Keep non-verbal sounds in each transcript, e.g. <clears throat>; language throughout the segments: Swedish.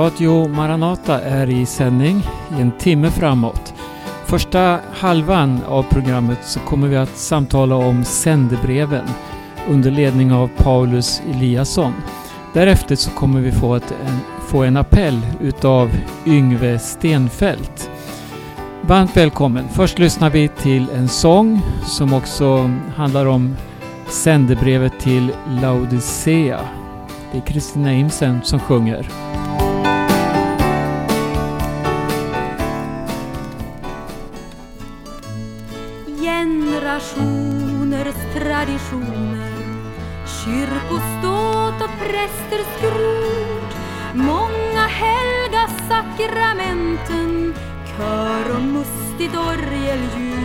Radio Maranata är i sändning i en timme framåt. Första halvan av programmet så kommer vi att samtala om sändebreven under ledning av Paulus Eliasson. Därefter så kommer vi få, ett, en, få en appell utav Yngve Stenfält. Varmt välkommen! Först lyssnar vi till en sång som också handlar om sändebrevet till Laodicea. Det är Kristina Imsen som sjunger. Traditioners traditioner. Kyrkoståt och prästers skrot. Många helga sakramenten. Kör och mustigt orgelljud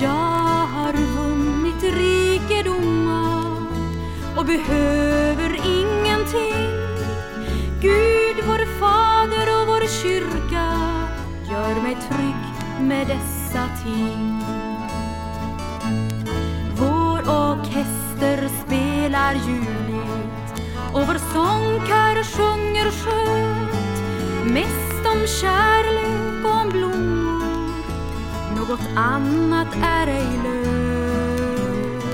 Jag har vunnit rikedomar och behöver ingenting. Gud, vår Fader och vår kyrka gör mig trygg med dessa ting Vår orkester spelar ljuvligt och vår sångkör sjunger skönt. Mest om kärlek och om blommor Något annat är ej lönt.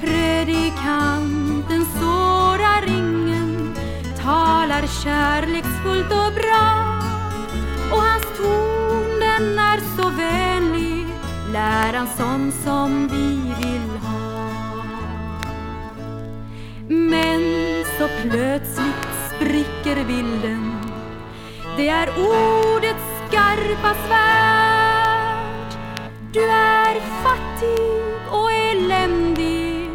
Predikanten sårar ingen Talar kärleksfullt och bra. Och hans ton så vänlig Läran sån som vi vill ha. Men så plötsligt spricker bilden. Det är ordets skarpa svärd. Du är fattig och eländig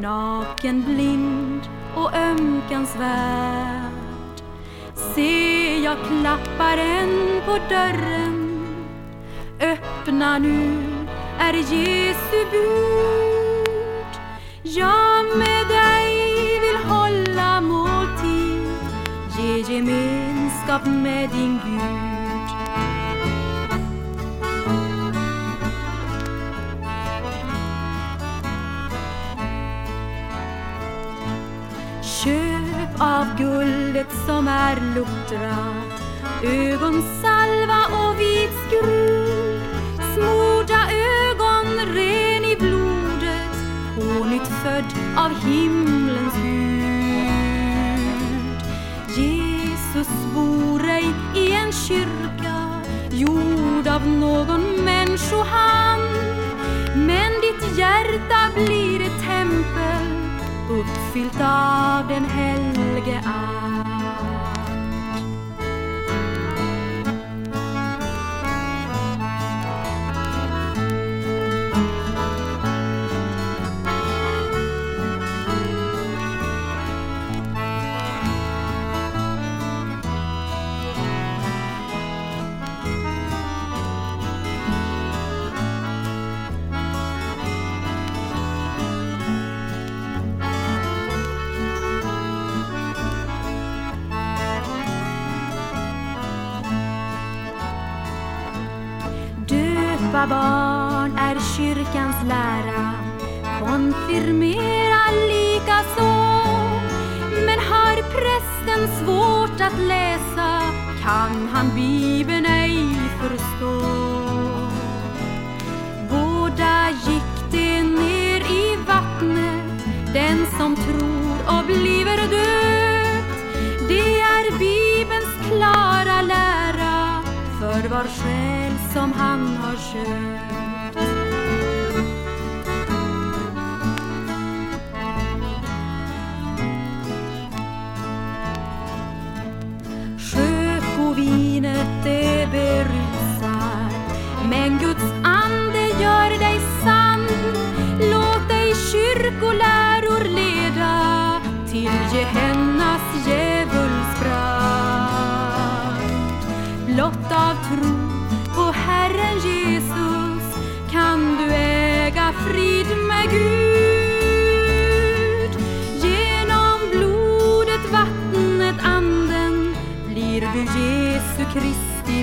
Naken, blind och ömkansvärd. Se, jag klappar en på dörren. Öppna nu, är Jesu bud. Jag med dig vill hålla måltid Ge gemenskap med din Gud. Köp av guldet som är luktrat, Ögonsalva och vit skrud ren i blodet På nytt född av himlens Gud Jesus bor ej i en kyrka Gjord av någon människohand Men ditt hjärta blir ett tempel uppfyllt av den helge Ande. Konfirmera likaså. Men har prästen svårt att läsa Kan han Bibeln ej förstå. Båda gick de ner i vattnet Den som tror och bliver döpt Det är Bibelns klara lära För var själ som han har köpt det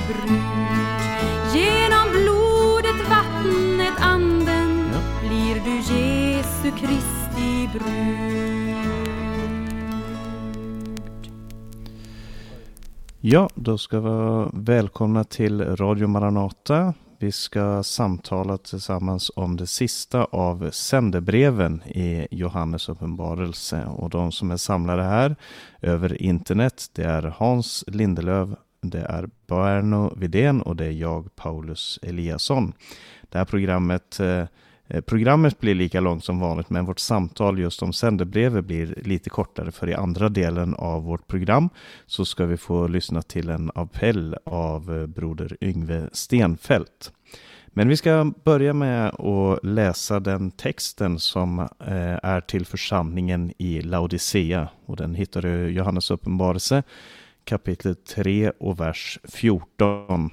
Brud. Genom blodet, vattnet, anden blir du Jesu Kristi brud. Ja, då ska vi välkomna till Radio Maranata. Vi ska samtala tillsammans om det sista av sändebreven i Johannes uppenbarelse. Och de som är samlade här över internet, det är Hans Lindelöv, det är Berno Vidén och det är jag, Paulus Eliasson. Det här programmet eh, programmet blir lika långt som vanligt men vårt samtal just om sändebrevet blir lite kortare för i andra delen av vårt program så ska vi få lyssna till en appell av eh, broder Yngve Stenfelt. Men vi ska börja med att läsa den texten som eh, är till församlingen i Laodicea och den hittar du i Johannes uppenbarelse kapitel 3 och vers 14.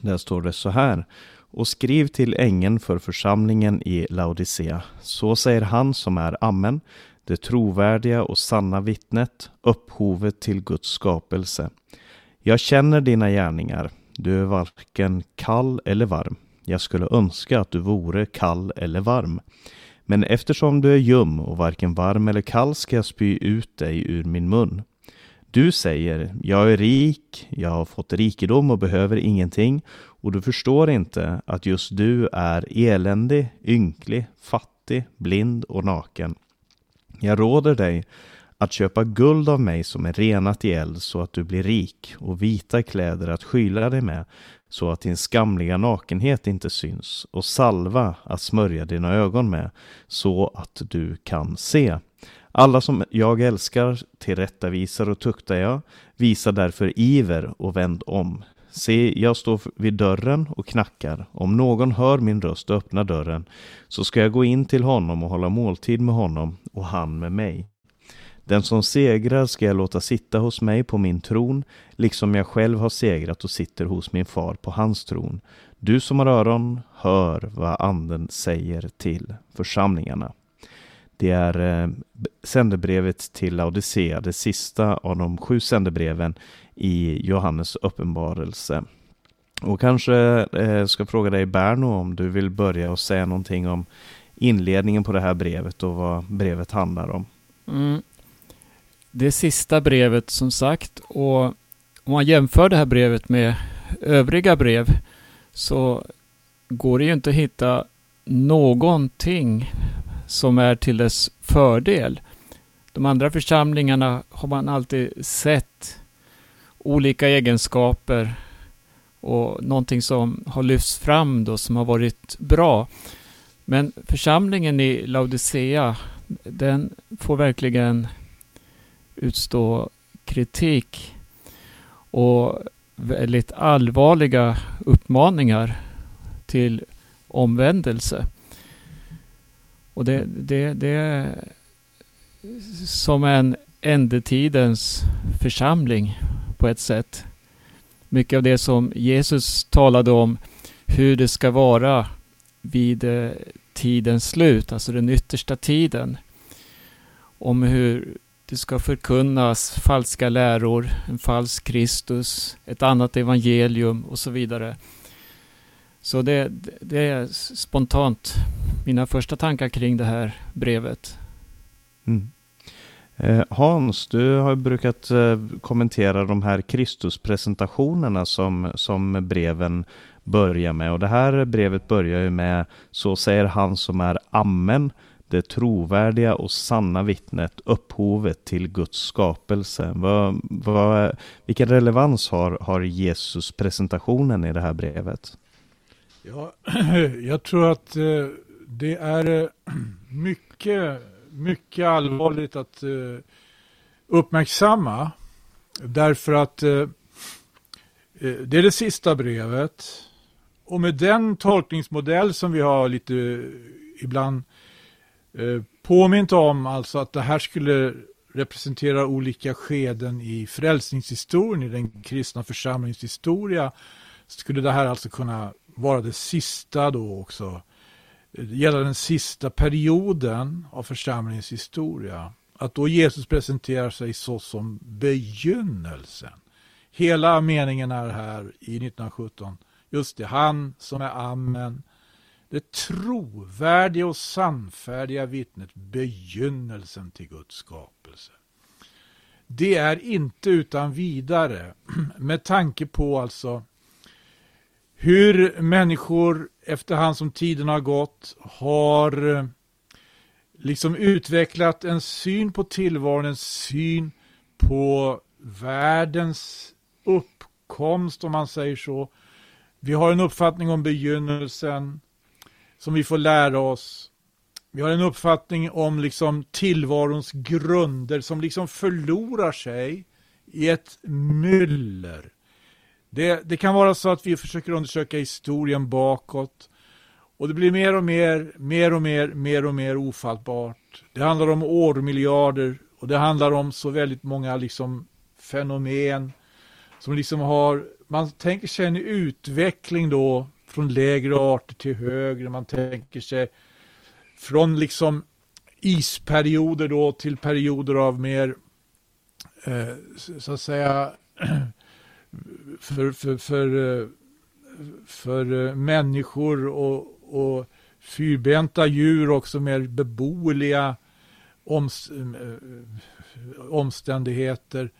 Där står det så här och skriv till ängeln för församlingen i Laodicea. Så säger han som är Amen, det trovärdiga och sanna vittnet, upphovet till Guds skapelse. Jag känner dina gärningar, du är varken kall eller varm. Jag skulle önska att du vore kall eller varm. Men eftersom du är ljum och varken varm eller kall ska jag spy ut dig ur min mun. Du säger, jag är rik, jag har fått rikedom och behöver ingenting och du förstår inte att just du är eländig, ynklig, fattig, blind och naken. Jag råder dig att köpa guld av mig som är renat i eld så att du blir rik och vita kläder att skyla dig med så att din skamliga nakenhet inte syns och salva att smörja dina ögon med så att du kan se. Alla som jag älskar tillrättavisar och tuktar jag, visa därför iver och vänd om. Se, jag står vid dörren och knackar. Om någon hör min röst och öppnar dörren, så ska jag gå in till honom och hålla måltid med honom och han med mig. Den som segrar ska jag låta sitta hos mig på min tron, liksom jag själv har segrat och sitter hos min far på hans tron. Du som har öron, hör vad anden säger till församlingarna. Det är eh, sändebrevet till Laodicea, det sista av de sju sändebreven i Johannes uppenbarelse. Och kanske eh, ska fråga dig Berno om du vill börja och säga någonting om inledningen på det här brevet och vad brevet handlar om. Mm. Det sista brevet som sagt och om man jämför det här brevet med övriga brev så går det ju inte att hitta någonting som är till dess fördel. De andra församlingarna har man alltid sett olika egenskaper och någonting som har lyfts fram då som har varit bra. Men församlingen i Laodicea, den får verkligen utstå kritik och väldigt allvarliga uppmaningar till omvändelse. Och det, det, det är som en ändetidens församling på ett sätt. Mycket av det som Jesus talade om hur det ska vara vid eh, tidens slut, alltså den yttersta tiden. Om hur det ska förkunnas falska läror, en falsk Kristus, ett annat evangelium och så vidare. Så det, det är spontant mina första tankar kring det här brevet. Mm. Eh, Hans, du har brukat eh, kommentera de här Kristuspresentationerna som, som breven börjar med. Och det här brevet börjar ju med Så säger han som är Amen, det trovärdiga och sanna vittnet, upphovet till Guds skapelse. Vad, vad, vilken relevans har, har Jesus presentationen i det här brevet? Ja, <clears throat> jag tror att eh, det är eh, <clears throat> mycket mycket allvarligt att eh, uppmärksamma. Därför att det är det sista brevet. Och med den tolkningsmodell som vi har lite ibland påmint om, alltså att det här skulle representera olika skeden i frälsningshistorien, i den kristna församlingens historia, skulle det här alltså kunna vara det sista då också gälla den sista perioden av församlingens historia. Att då Jesus presenterar sig så som begynnelsen. Hela meningen är här i 1917. Just det, han som är Amen. Det trovärdiga och sannfärdiga vittnet, begynnelsen till Guds skapelse. det är inte utan vidare <clears throat> med tanke på alltså hur människor efterhand som tiden har gått har eh, liksom utvecklat en syn på tillvaron, en syn på världens uppkomst om man säger så. Vi har en uppfattning om begynnelsen som vi får lära oss. Vi har en uppfattning om liksom tillvarons grunder som liksom förlorar sig i ett myller. Det, det kan vara så att vi försöker undersöka historien bakåt. Och det blir mer och mer, mer och mer, mer och mer ofattbart. Det handlar om årmiljarder. Och det handlar om så väldigt många liksom fenomen som liksom har, man tänker sig en utveckling då från lägre arter till högre, man tänker sig från liksom isperioder då till perioder av mer, eh, så att säga, <clears throat> för, för, för, för eh, människor och, och fyrbenta djur också mer beboeliga oms, eh, omständigheter.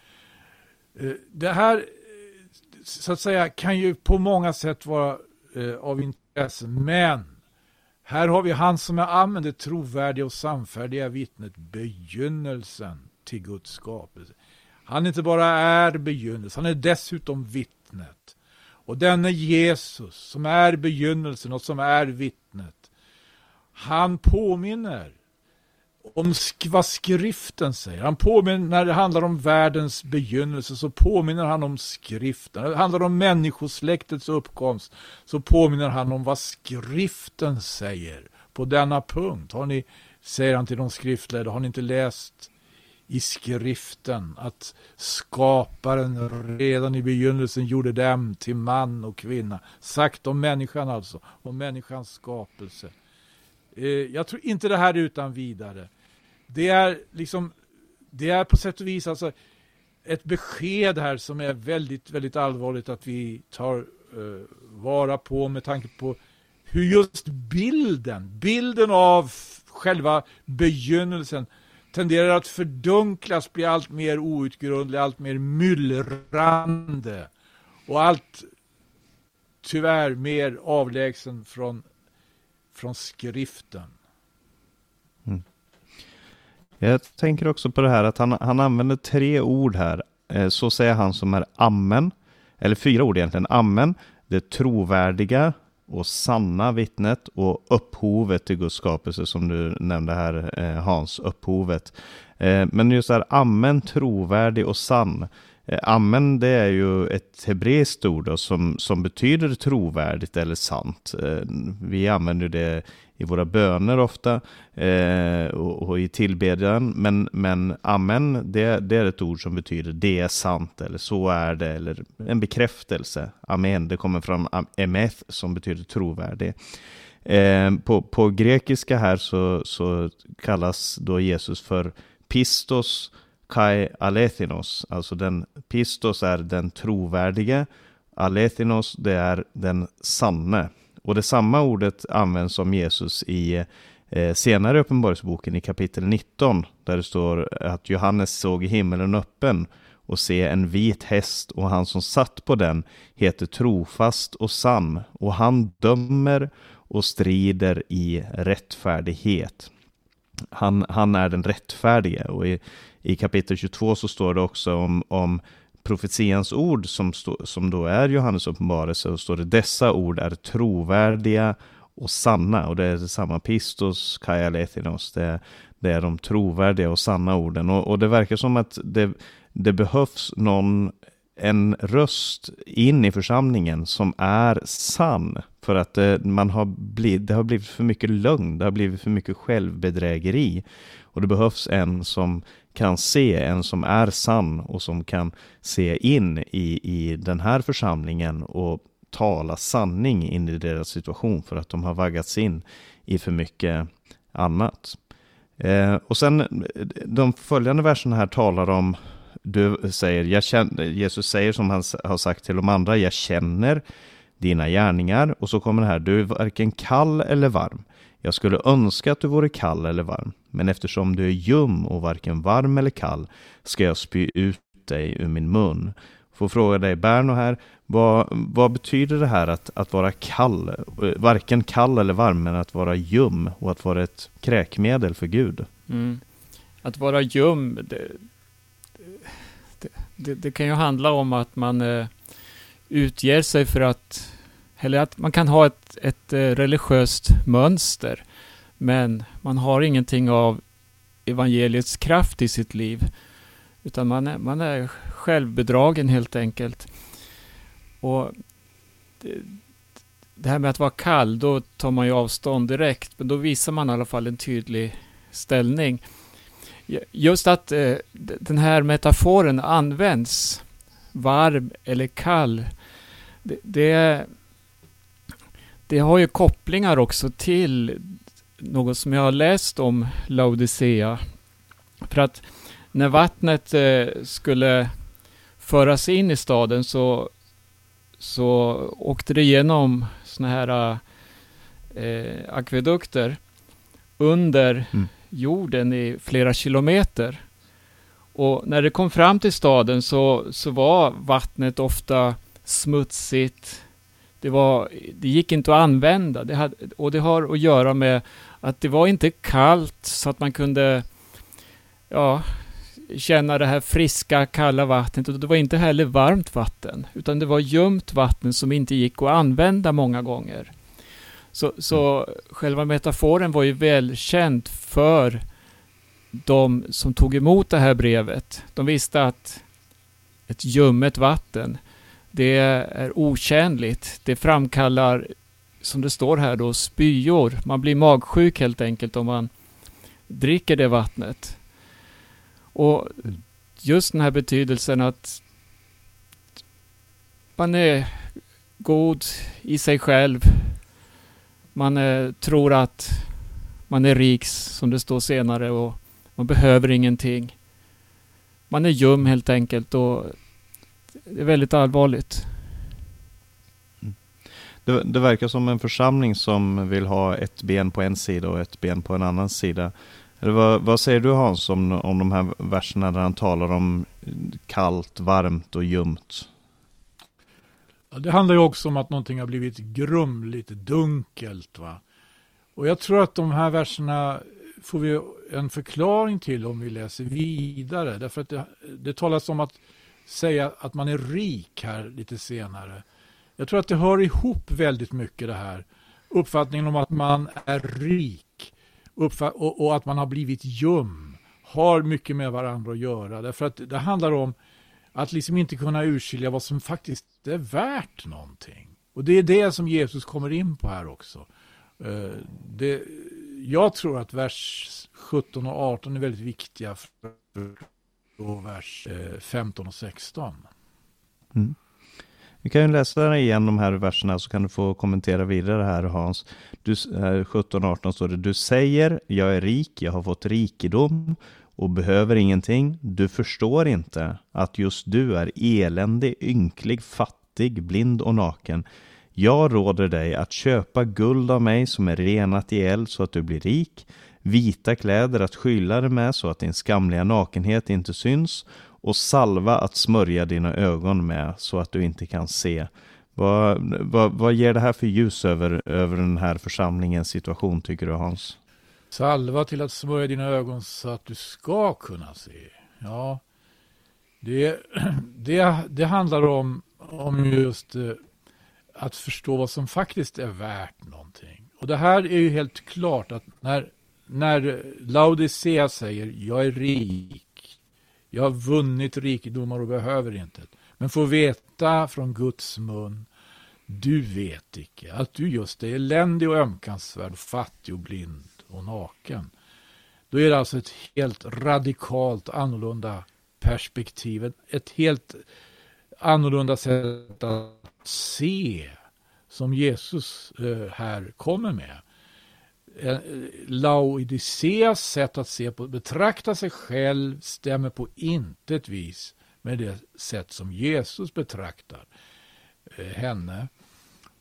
Eh, det här så att säga kan ju på många sätt vara av intresse, men här har vi han som är amen, det trovärdiga och samfärdiga vittnet, begynnelsen till Guds skapelse. Han inte bara är begynnelsen, han är dessutom vittnet. Och denne Jesus som är begynnelsen och som är vittnet, han påminner om vad skriften säger. Han påminner, när det handlar om världens begynnelse så påminner han om skriften. När det handlar om människosläktets uppkomst så påminner han om vad skriften säger på denna punkt. Har ni, säger han till de skriftledda, har ni inte läst i skriften att skaparen redan i begynnelsen gjorde dem till man och kvinna. Sagt om människan alltså, om människans skapelse. Eh, jag tror inte det här är utan vidare. Det är liksom, det är på sätt och vis alltså ett besked här som är väldigt, väldigt allvarligt att vi tar uh, vara på med tanke på hur just bilden, bilden av själva begynnelsen tenderar att fördunklas, bli allt mer outgrundlig, allt mer myllrande och allt tyvärr mer avlägsen från, från skriften. Mm. Jag tänker också på det här att han, han använder tre ord här. Eh, så säger han som är amen, eller fyra ord egentligen. Amen, det trovärdiga, och sanna vittnet och upphovet till Guds skapelse som du nämnde här eh, Hans, upphovet. Eh, men just det här använd trovärdig och sann. Eh, amen det är ju ett hebreiskt ord då, som, som betyder trovärdigt eller sant. Eh, vi använder det i våra böner ofta eh, och, och, i tillbedjan. Men, men amen, det, det, är ett ord som betyder det är sant eller så är det eller en bekräftelse. Amen, det kommer från emeth som betyder trovärdig. Eh, på, på grekiska här så, så kallas då Jesus för pistos kai alethinos. Alltså den pistos är den trovärdige. Alethinos det är den sanne. Och det samma ordet används om Jesus i eh, senare Uppenbarelseboken i kapitel 19, där det står att Johannes såg himmelen öppen och se en vit häst och han som satt på den heter trofast och sann och han dömer och strider i rättfärdighet. Han, han är den rättfärdige och i, i kapitel 22 så står det också om, om profetians ord som, stå, som då är Johannes uppenbarelse och står det dessa ord är trovärdiga och sanna och det är samma pistos, kaialethinos, det, det är de trovärdiga och sanna orden och, och det verkar som att det, det behövs någon en röst in i församlingen som är sann. För att det, man har blivit, det har blivit för mycket lögn, det har blivit för mycket självbedrägeri. Och det behövs en som kan se, en som är sann och som kan se in i, i den här församlingen och tala sanning in i deras situation för att de har vaggats in i för mycket annat. Eh, och sen de följande verserna här talar om, du säger, jag känner, Jesus säger som han har sagt till de andra, jag känner dina gärningar. Och så kommer det här, du är varken kall eller varm. Jag skulle önska att du vore kall eller varm, men eftersom du är ljum och varken varm eller kall ska jag spy ut dig ur min mun. Får fråga dig Berno här, vad, vad betyder det här att, att vara kall, eh, varken kall eller varm, men att vara ljum och att vara ett kräkmedel för Gud? Mm. Att vara ljum, det, det, det, det, kan ju handla om att man eh, utger sig för att, eller att man kan ha ett, ett eh, religiöst mönster, men man har ingenting av evangeliets kraft i sitt liv, utan man är, man är självbedragen helt enkelt. Och det, det här med att vara kall, då tar man ju avstånd direkt, men då visar man i alla fall en tydlig ställning. Just att eh, den här metaforen används, varm eller kall, det, det, det, har ju kopplingar också till något som jag har läst om Laodicea. För att när vattnet eh, skulle föras in i staden så, så åkte det igenom såna här eh, akvedukter under mm. jorden i flera kilometer. Och när det kom fram till staden så, så var vattnet ofta smutsigt. Det, var, det gick inte att använda. Det hade, och det har att göra med att det var inte kallt så att man kunde ja, känna det här friska, kalla vattnet. Och det var inte heller varmt vatten, utan det var ljumt vatten som inte gick att använda många gånger. Så, så själva metaforen var ju välkänd för de som tog emot det här brevet. De visste att ett ljummet vatten, det är otjänligt. Det framkallar, som det står här då, spyor. Man blir magsjuk helt enkelt om man dricker det vattnet. Och just den här betydelsen att man är god i sig själv. Man är, tror att man är rik, som det står senare, och man behöver ingenting. Man är ljum helt enkelt och det är väldigt allvarligt. Det, det, verkar som en församling som vill ha ett ben på en sida och ett ben på en annan sida. Eller vad, vad, säger du Hans om, om de här verserna där han talar om kallt, varmt och ljumt? Ja, det handlar ju också om att någonting har blivit grumligt, dunkelt. Va? Och jag tror att de här verserna får vi en förklaring till om vi läser vidare. Därför att det, det talas om att säga att man är rik här lite senare. Jag tror att det hör ihop väldigt mycket det här. Uppfattningen om att man är rik och, och, att man har blivit ljum har mycket med varandra att göra. Därför att det handlar om att liksom inte kunna urskilja vad som faktiskt är värt någonting. Och det är det som Jesus kommer in på här också. Eh, det, jag tror att vers 17 och 18 är väldigt viktiga för och vers 15 och 16. Mm. Vi kan ju läsa igen de här verserna så kan du få kommentera vidare här Hans. Du, 17-18 står det, du säger jag är rik, jag har fått rikedom och behöver ingenting. Du förstår inte att just du är eländig, ynklig, fattig, blind och naken. Jag råder dig att köpa guld av mig som är renat i eld så att du blir rik, vita kläder att skylla dig med så att din skamliga nakenhet inte syns och salva att smörja dina ögon med så att du inte kan se. Vad, vad, vad ger det här för ljus över, över den här församlingens situation tycker du Hans? Salva till att smörja dina ögon så att du ska kunna se. Ja, det, <clears throat> det, det handlar om, om just eh, att förstå vad som faktiskt är värt någonting. Och det här är ju helt klart att när, när Laodicea säger jag är rik jag har vunnit rikedomar och behöver inte. Men får veta från Guds mun, du vet icke att du just är eländig och ömkansvärd, fattig och blind och naken. Då är det alltså ett helt radikalt annorlunda perspektiv, ett helt annorlunda sätt att se som Jesus eh, här kommer med. Laodiceas sätt att se på, betrakta sig själv stämmer på intet vis med det sätt som Jesus betraktar eh, henne.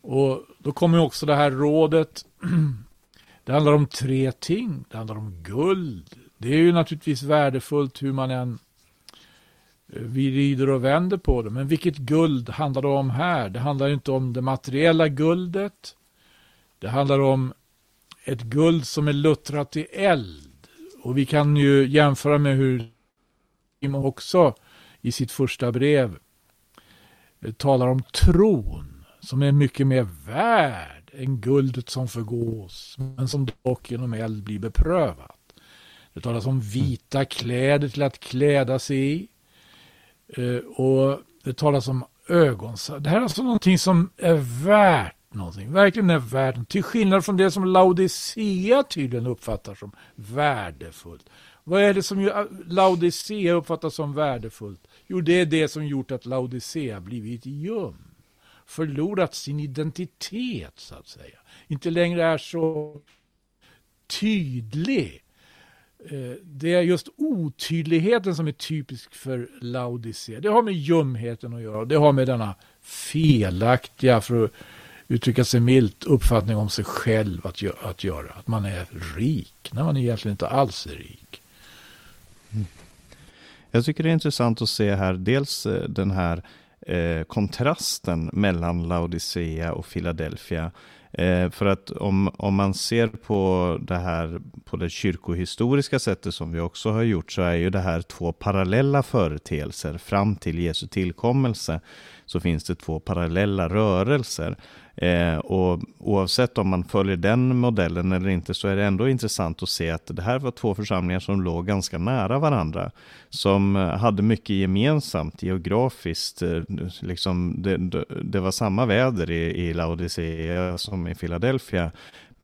Och då kommer också det här rådet. <clears throat> Det handlar om tre ting. Det handlar om guld. Det är ju naturligtvis värdefullt hur man än eh, vi rider och vänder på det. Men vilket guld handlar det om här? Det handlar inte om det materiella guldet. Det handlar om ett guld som är luttrat i eld. Och vi kan ju jämföra med hur Simon också i sitt första brev eh, talar om tron som är mycket mer värd än guldet som förgås men som dock genom eld blir beprövat. Det talas om vita kläder till att kläda sig i. Eh, och det talas om ögonsalva. Det här är alltså någonting som är värt någonting. Verkligen är världen, Till skillnad från det som Laodicea tydligen uppfattar som värdefullt. Vad är det som Laodicea uppfattar som värdefullt? Jo, det är det som gjort att Laodicea blivit ljum. Förlorat sin identitet, så att säga. Inte längre är så tydlig. Eh, det är just otydligheten som är typisk för Laodicea. Det har med ljumheten att göra. Det har med denna felaktiga, för att uttrycka sig milt, uppfattning om sig själv att, att göra. Att man är rik, när man egentligen inte alls är rik. Mm. Jag tycker det är intressant att se här, dels eh, den här eh, kontrasten mellan Laodicea och Philadelphia. Eh, för att om, om man ser på det här på det kyrkohistoriska sättet som vi också har gjort så är ju det här två parallella företeelser fram till Jesu tillkommelse så finns det två parallella rörelser. Eh, och oavsett om man följer den modellen eller inte så är det ändå intressant att se att det här var två församlingar som låg ganska nära varandra. Som eh, hade mycket gemensamt geografiskt. Eh, liksom det, det var samma väder i, i Laodicea som i Philadelphia.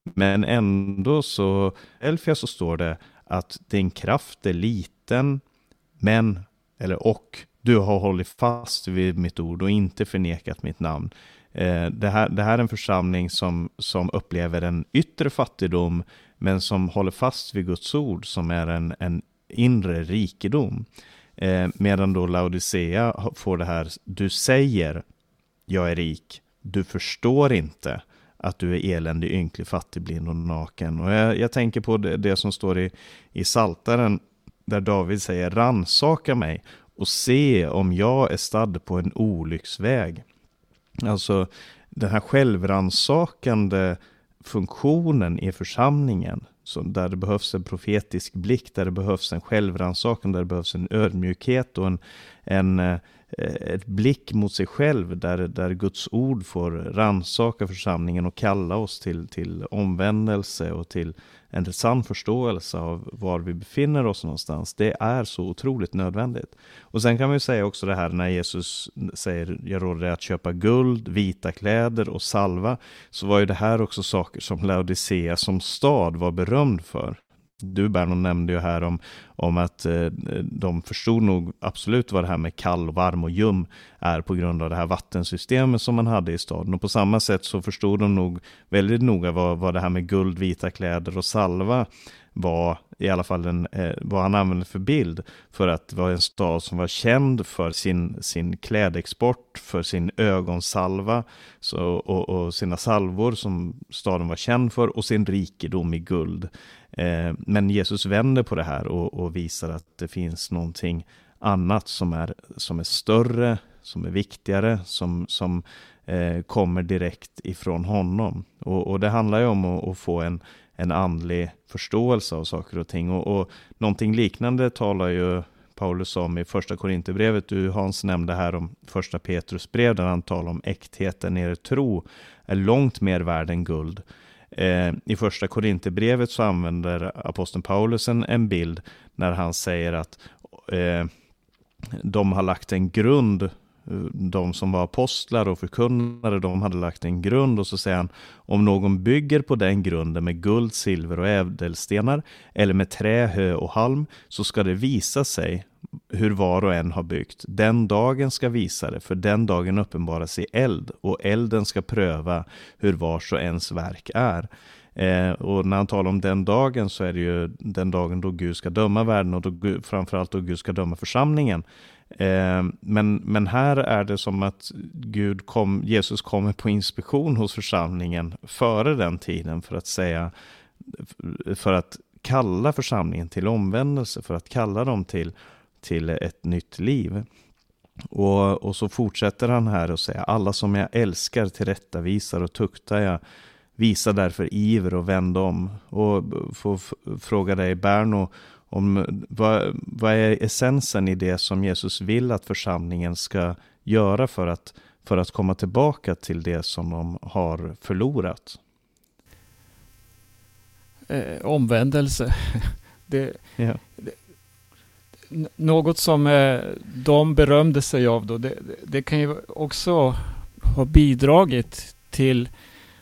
Men ändå så, Elfia så står det att din kraft är liten, men, eller och, du har hållit fast vid mitt ord och inte förnekat mitt namn. Eh, det, här, det här är en församling som, som upplever en yttre fattigdom, men som håller fast vid Guds ord, som är en, en inre rikedom. Eh, medan då Laodicea får det här, du säger, jag är rik, du förstår inte att du är eländig, ynklig, fattig, blind och naken. Och jag, jag tänker på det, det, som står i, i Saltaren där David säger ransaka mig och se om jag är stadd på en olycksväg. Alltså den här självransakande funktionen i församlingen, så där det behövs en profetisk blick, där det behövs en självrannsakan, där det behövs en ödmjukhet och en, en eh, ett blick mot sig själv, där, där Guds ord får ransaka församlingen och kalla oss till, till omvändelse och till en sann förståelse av var vi befinner oss någonstans. Det är så otroligt nödvändigt. Och sen kan man ju säga också det här när Jesus säger jag råder dig att köpa guld, vita kläder och salva. Så var ju det här också saker som Laodicea som stad var berömd för. Du Berno nämnde ju här om, om att eh, de förstod nog absolut vad det här med kall, varm och ljum är på grund av det här vattensystemet som man hade i staden. Och på samma sätt så förstod de nog väldigt noga vad, vad det här med guld, vita kläder och salva var i alla fall en, eh, vad han använde för bild för att det var en stad som var känd för sin, sin klädexport, för sin ögonsalva så, och, och sina salvor som staden var känd för och sin rikedom i guld. Eh, men Jesus vänder på det här och, och, visar att det finns någonting annat som är, som är större, som är viktigare, som, som eh, kommer direkt ifrån honom. Och, och det handlar ju om att, att, få en, en andlig förståelse av saker och ting. Och, och någonting liknande talar ju Paulus om i första Korinthierbrevet. Du Hans nämnde här om första Petrus brev där han talar om äktheten i er tro är långt mer värd än guld. Eh, I första Korinthierbrevet så använder aposteln Paulus en, en bild när han säger att eh, de har lagt en grund de som var apostlar och förkunnare, de hade lagt en grund och så säger han om någon bygger på den grunden med guld, silver och ädelstenar eller med trä, hö och halm så ska det visa sig hur var och en har byggt. Den dagen ska visa det, för den dagen uppenbaras i eld och elden ska pröva hur vars och ens verk är. Eh, och när han talar om den dagen så är det ju den dagen då Gud ska döma världen och då, framförallt då Gud ska döma församlingen. Eh, men, men här är det som att Gud kom, Jesus kommer på inspektion hos församlingen före den tiden för att säga för att kalla församlingen till omvändelse, för att kalla dem till, till ett nytt liv. Och, och så fortsätter han här och säger alla som jag älskar tillrättavisar och tuktar jag. Visa därför iver och vänd om. Och få fråga dig Berno, om vad, vad är essensen i det som Jesus vill att församlingen ska göra för att, för att komma tillbaka till det som de har förlorat? Eh, omvändelse. <laughs> Det, ja. det, något som eh, de berömde sig av då, det, det, kan ju också ha bidragit till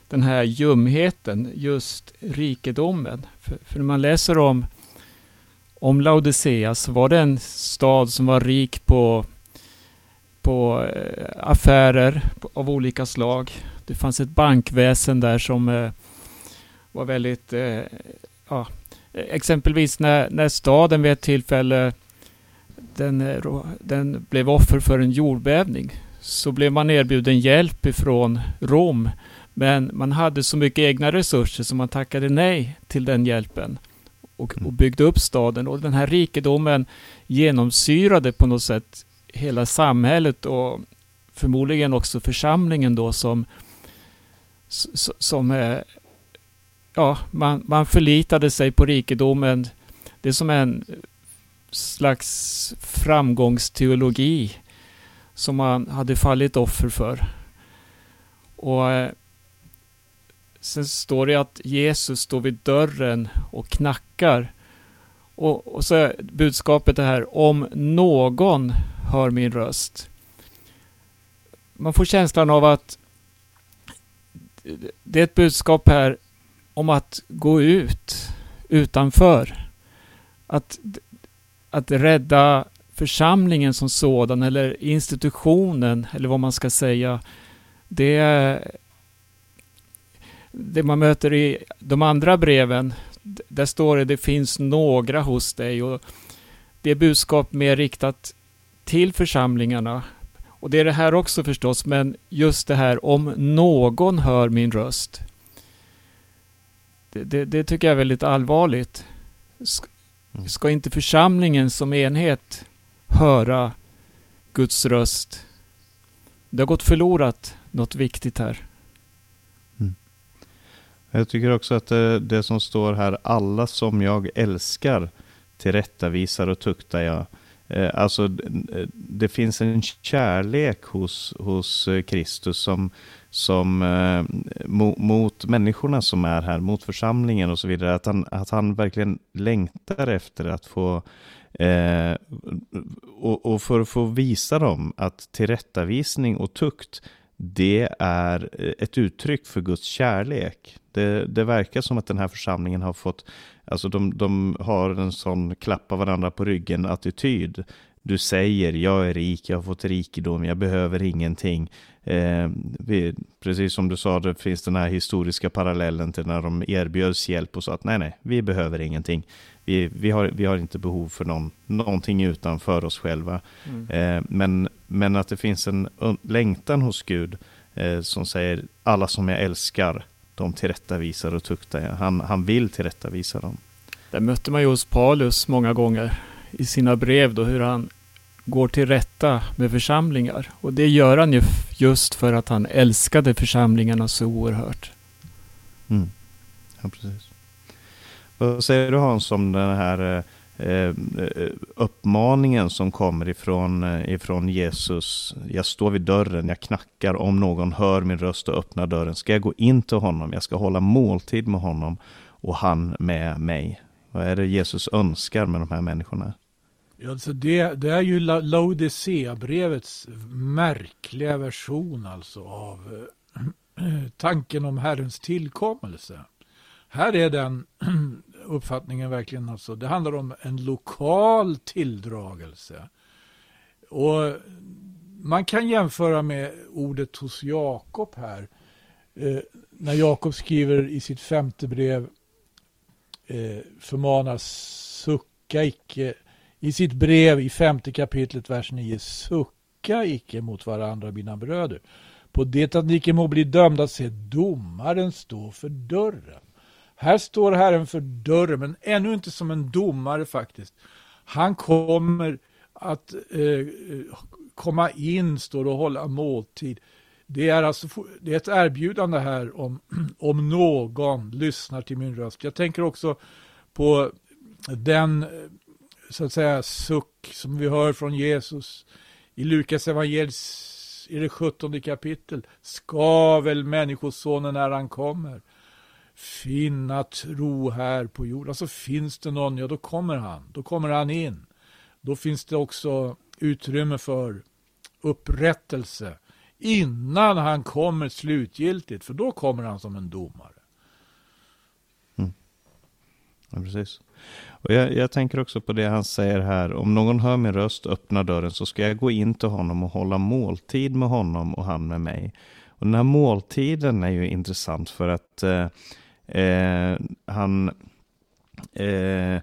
den här ljumheten, just rikedomen. För, för när man läser om, om Laodicea så var det en stad som var rik på, på eh, affärer av olika slag. Det fanns ett bankväsen där som eh, var väldigt, eh, ja, eh, exempelvis när, när staden vid ett tillfälle den, eh, den blev offer för en jordbävning så blev man erbjuden hjälp ifrån Rom. Men man hade så mycket egna resurser så man tackade nej till den hjälpen och, och byggde upp staden. Och den här rikedomen genomsyrade på något sätt hela samhället och förmodligen också församlingen då som, som eh, ja, man, man förlitade sig på rikedomen. Det är som en slags framgångsteologi som man hade fallit offer för. Och eh, Sen står det att Jesus står vid dörren och knackar. Och, och så är budskapet det här, om någon hör min röst. Man får känslan av att det är ett budskap här om att gå ut utanför. Att att rädda församlingen som sådan eller institutionen eller vad man ska säga. Det, det man möter i de andra breven, där står det det finns några hos dig och det är budskap mer riktat till församlingarna. Och det är det här också förstås, men just det här om någon hör min röst. Det, det, det tycker jag är väldigt allvarligt. Ska inte församlingen som enhet höra Guds röst? Det har gått förlorat något viktigt här. Mm. Jag tycker också att det, det, som står här, alla som jag älskar tillrättavisar och tuktar jag. Eh, alltså, eh, det finns en kärlek hos, hos eh, Kristus som, som mot människorna som är här, mot församlingen och så vidare. Att han, att han verkligen längtar efter att få eh, och, och, för att få visa dem att tillrättavisning och tukt det är eh, ett uttryck för Guds kärlek. Det, det verkar som att den här församlingen har fått, alltså de, de har en sån klappa varandra på ryggen attityd. Du säger, jag är rik, jag har fått rikedom, jag behöver ingenting. Eh, vi, precis som du sa, det finns den här historiska parallellen till när de erbjöds hjälp och sa att nej, nej, vi behöver ingenting. Vi, vi, har, vi har inte behov för någon, någonting utanför oss själva. Mm. Eh, men, men att det finns en längtan hos Gud eh, som säger alla som jag älskar, de tillrättavisar och tuktar jag. Han, han vill tillrättavisa dem. Det mötte man ju hos Paulus många gånger i sina brev då hur han går till rätta med församlingar. Och det gör han ju just för att han älskade församlingarna så oerhört. Mm. Ja, precis. Vad säger du Hans om den här eh, eh uppmaningen som kommer ifrån, eh, ifrån Jesus? Jag står vid dörren, jag knackar, om någon hör min röst och öppnar dörren ska jag gå in till honom, jag ska hålla måltid med honom och han med mig. Vad är det Jesus önskar med de här människorna? Alltså det, det är ju Laodicea-brevets märkliga version alltså av eh, <clears throat> tanken om Herrens tillkommelse. Här är den <clears throat> uppfattningen verkligen alltså, det handlar om en lokal tilldragelse. Och man kan jämföra med ordet hos Jakob här. Eh, när Jakob skriver i sitt femte brev eh, förmanas sucka icke i sitt brev i femte kapitlet, vers 9. Sucka icke mot varandra, mina bröder. På det att ni icke må bli dömda, se domaren stå för dörren. Här står Herren för dörren, men ännu inte som en domare faktiskt. Han kommer att eh, komma in, står och hålla måltid. Det är alltså det är ett erbjudande här om, <clears throat> om någon lyssnar till min röst. Jag tänker också på den eh, så att säga suck som vi hör från Jesus i Lukas evangelis i det sjuttonde kapitel. Ska väl människosonen när han kommer finna tro här på jorden. Alltså finns det någon, ja då kommer han. Då kommer han in. Då finns det också utrymme för upprättelse innan han kommer slutgiltigt, för då kommer han som en domare. Mm. Ja, precis. Och jag, jag, tänker också på det han säger här. Om någon hör min röst öppna dörren så ska jag gå in till honom och hålla måltid med honom och han med mig. Och den här måltiden är ju intressant för att eh, eh, han eh,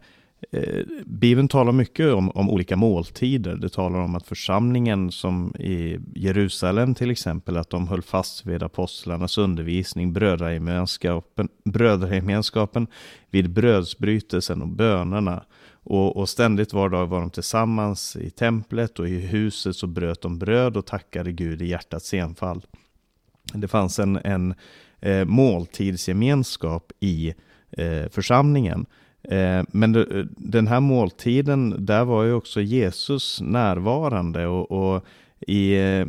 Eh, Bibeln talar mycket om, om, olika måltider. Det talar om att församlingen som i Jerusalem till exempel, att de höll fast vid apostlarnas undervisning, brödragemenskapen, brödragemenskapen vid brödsbrytelsen och bönerna. Och, och, ständigt var dag var de tillsammans i templet och i huset så bröt de bröd och tackade Gud i hjärtats enfall. Det fanns en, en eh, måltidsgemenskap i eh, församlingen. Eh, men den här måltiden, där var ju också Jesus närvarande och, och, i, eh,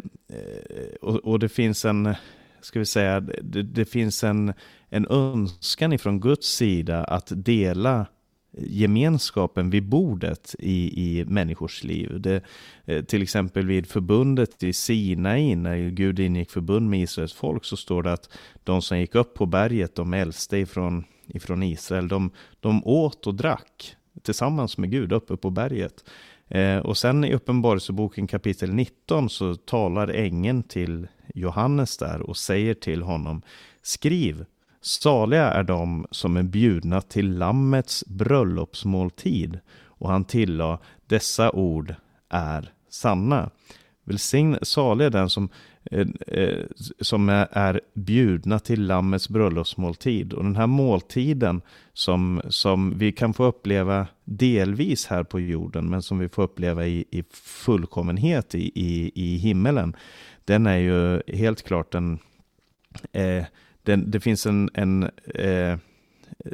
och, och det finns en, ska vi säga, det, det, finns en, en önskan ifrån Guds sida att dela gemenskapen vid bordet i, i människors liv. Det, eh, till exempel vid förbundet i Sinai, när Gud ingick förbund med Israels folk, så står det att de som gick upp på berget, de äldste ifrån ifrån Israel, de, de åt och drack tillsammans med Gud uppe på berget. Eh, och sen i Uppenbarelseboken kapitel 19 så talar ängeln till Johannes där och säger till honom Skriv, saliga är de som är bjudna till Lammets bröllopsmåltid. Och han tillade, dessa ord är sanna. Välsign, salig är den som Eh, eh, som är bjudna till Lammets bröllopsmåltid. Och den här måltiden som, som vi kan få uppleva delvis här på jorden, men som vi får uppleva i, i fullkommenhet i, i, i himmelen, den är ju helt klart en... Eh, den, det finns en, en eh,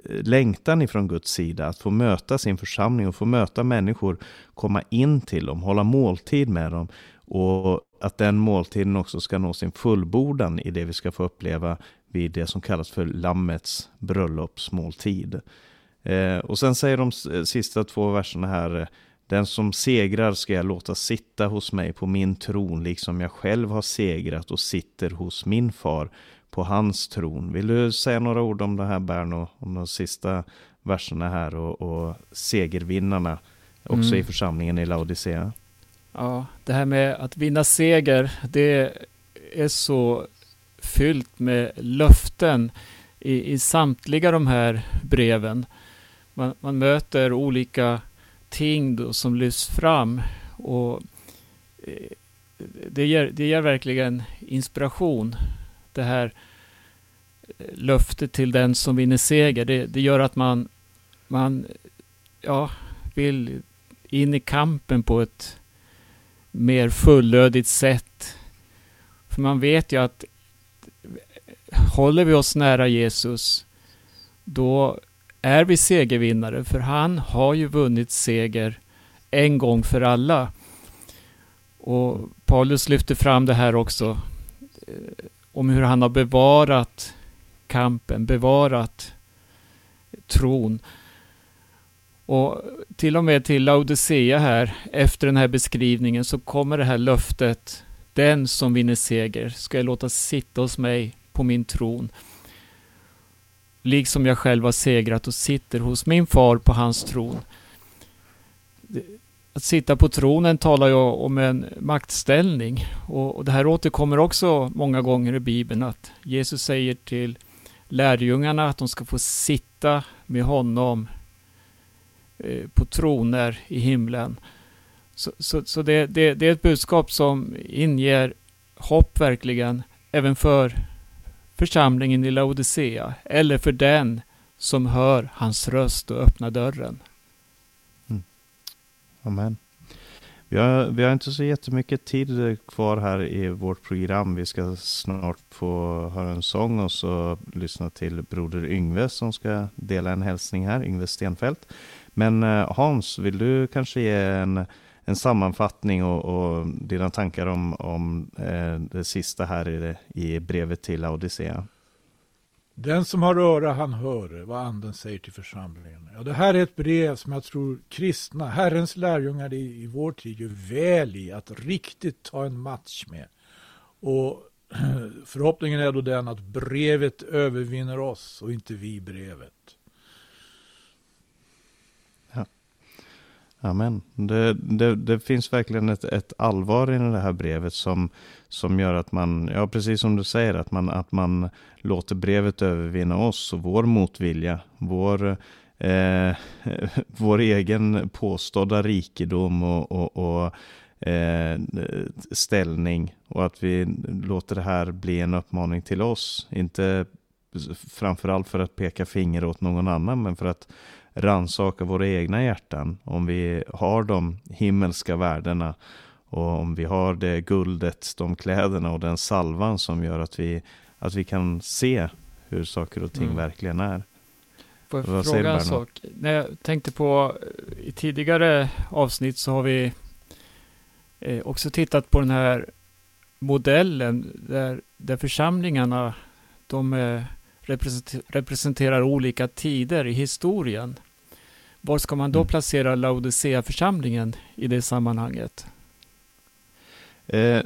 längtan ifrån Guds sida att få möta sin församling och få möta människor, komma in till dem, hålla måltid med dem och att den måltiden också ska nå sin fullbordan i det vi ska få uppleva vid det som kallas för Lammets bröllopsmåltid. Eh, och sen säger de eh, sista två verserna här, eh, den som segrar ska jag låta sitta hos mig på min tron, liksom jag själv har segrat och sitter hos min far på hans tron. Vill du säga några ord om det här Berno, om de sista verserna här och, och segervinnarna också mm. i församlingen i Laodicea? Ja, det här med att vinna seger, det är så fyllt med löften i, i samtliga de här breven. Man, man möter olika ting då, som lyfts fram och eh, det ger, det ger verkligen inspiration. Det här löfte till den som vinner seger, det, det gör att man, man ja, vill in i kampen på ett mer fullödigt sätt. För man vet ju att håller vi oss nära Jesus, då är vi segervinnare, för han har ju vunnit seger en gång för alla. Och Paulus lyfter fram det här också, eh, om hur han har bevarat kampen, bevarat tron. Och till och med till Laodicea här, efter den här beskrivningen, så kommer det här löftet. Den som vinner seger ska jag låta sitta hos mig på min tron. Liksom jag själv har segrat och sitter hos min far på hans tron. Att sitta på tronen talar ju om en maktställning. Och det här återkommer också många gånger i Bibeln, att Jesus säger till lärjungarna att de ska få sitta med honom eh, på troner i himlen. Så, så, så det, det, det, är ett budskap som inger hopp verkligen, även för församlingen i Laodicea, eller för den som hör hans röst och öppnar dörren. Mm. Amen. Vi har, vi har inte så jättemycket tid kvar här i vårt program. Vi ska snart få höra en sång och så lyssna till Broder Yngve som ska dela en hälsning här, Yngve Stenfält. Men eh, Hans, vill du kanske ge en, en sammanfattning och, och dina tankar om, om eh, det sista här i, det, i brevet till Odissea? Den som har öra han hör vad anden säger till församlingen. Ja, det här är ett brev som jag tror kristna, Herrens lärjungar i, i vår tid gör väl i att riktigt ta en match med. Och <clears throat> förhoppningen är då den att brevet övervinner oss och inte vi brevet. Amen. Det, det, det, finns verkligen ett, ett, allvar i det här brevet som, som gör att man, ja precis som du säger, att man, att man låter brevet övervinna oss och vår motvilja, vår, eh, <laughs> vår egen påstådda rikedom och, och, och eh, ställning och att vi låter det här bli en uppmaning till oss. Inte framförallt för att peka finger åt någon annan, men för att ransaka våra egna hjärtan. Om vi har de himmelska värdena och om vi har det guldet, de kläderna och den salvan som gör att vi, att vi kan se hur saker och ting mm. verkligen är. Får jag Vad fråga en sak? När jag tänkte på i tidigare avsnitt så har vi eh, också tittat på den här modellen där, där församlingarna de eh, representerar olika tider i historien. Var ska man då mm. placera Laodicea-församlingen i det sammanhanget? Eh,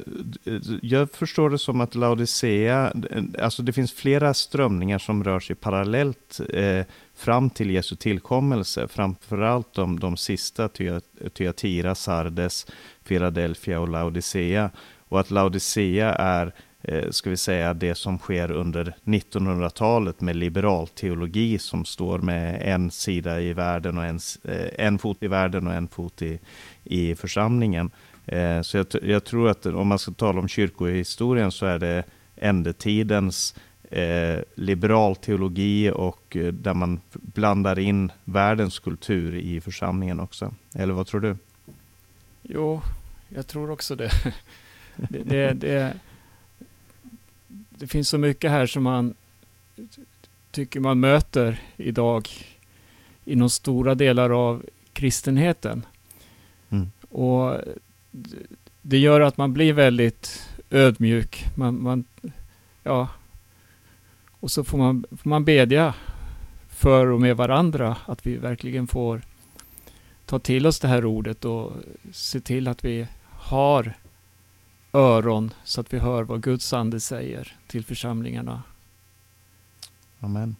jag förstår det som att Laodicea, alltså det finns flera strömningar som rör sig parallellt eh, fram till Jesu tillkommelse. Framförallt de, de sista, Thyatira, Sardes, Philadelphia och Laodicea. Och att Laodicea är Eh, ska vi säga, det som sker under 1900-talet med liberal teologi som står med en sida i världen och en, eh, en fot i världen och en fot i, i församlingen. Eh, så jag, jag tror att om man ska tala om kyrkohistorien så är det ändetidens eh, liberal teologi och där man blandar in världens kultur i församlingen också. Eller vad tror du? Jo, jag tror också det. <laughs> det, det, det det finns så mycket här som man tycker man möter idag inom stora delar av kristenheten. Mm. Och det gör att man blir väldigt ödmjuk. Man, man, ja. Och så får man, får man bedja för och med varandra att vi verkligen får ta till oss det här ordet och se till att vi har öron så att vi hör vad Guds ande säger till församlingarna. Amen.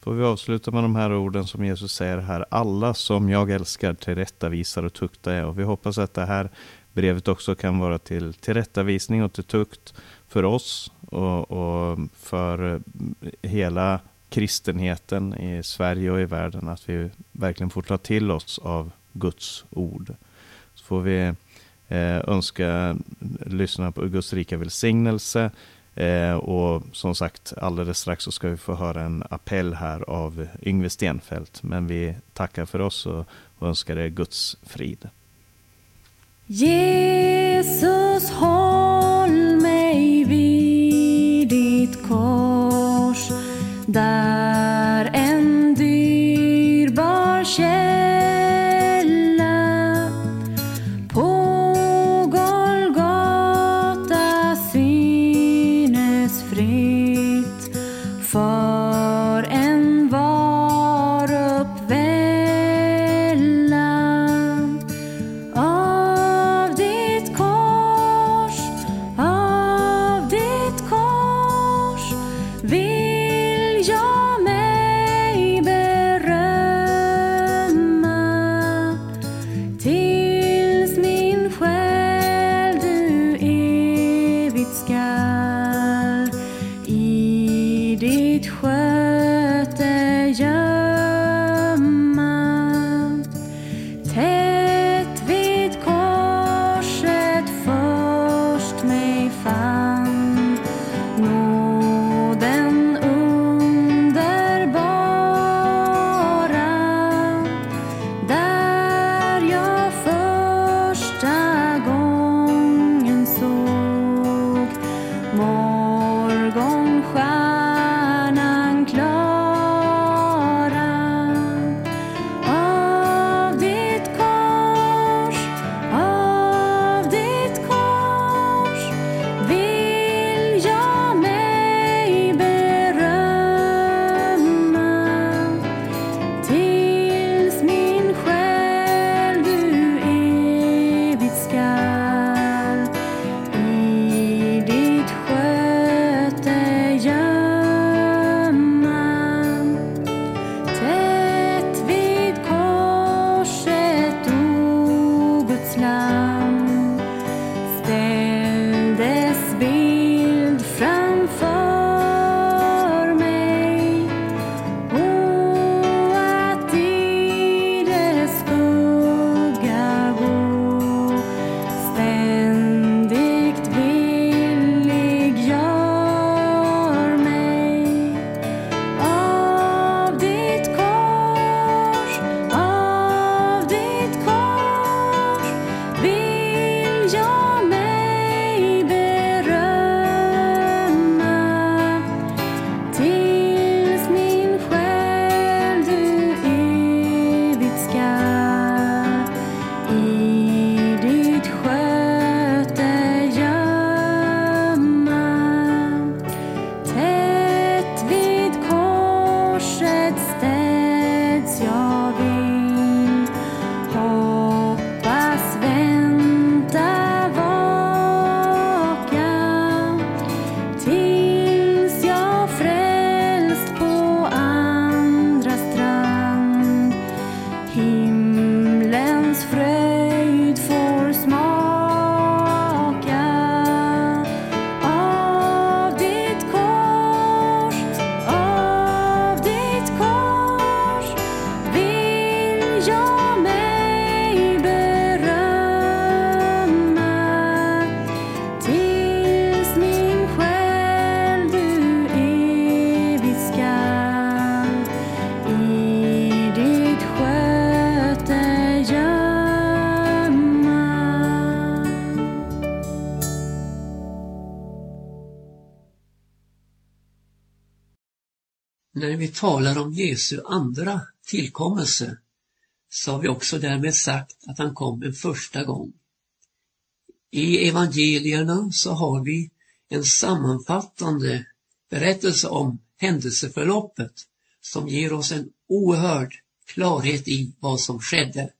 Får vi avsluta med de här orden som Jesus säger här. Alla som jag älskar tillrättavisar och tuktar jag. Och vi hoppas att det här brevet också kan vara till tillrättavisning och till tukt för oss och, och för hela kristenheten i Sverige och i världen. Att vi verkligen får ta till oss av Guds ord. Så får vi Eh, önska lyssnarna på Guds rika välsignelse. Eh, och som sagt, alldeles strax så ska vi få höra en appell här av Yngve Stenfält. Men vi tackar för oss och, och önskar er Guds frid. Jesus, håll mig vid ditt kors där vill jag talar om Jesu andra tillkommelse så har vi också därmed sagt att han kom en första gång. I evangelierna så har vi en sammanfattande berättelse om händelseförloppet som ger oss en oerhörd klarhet i vad som skedde.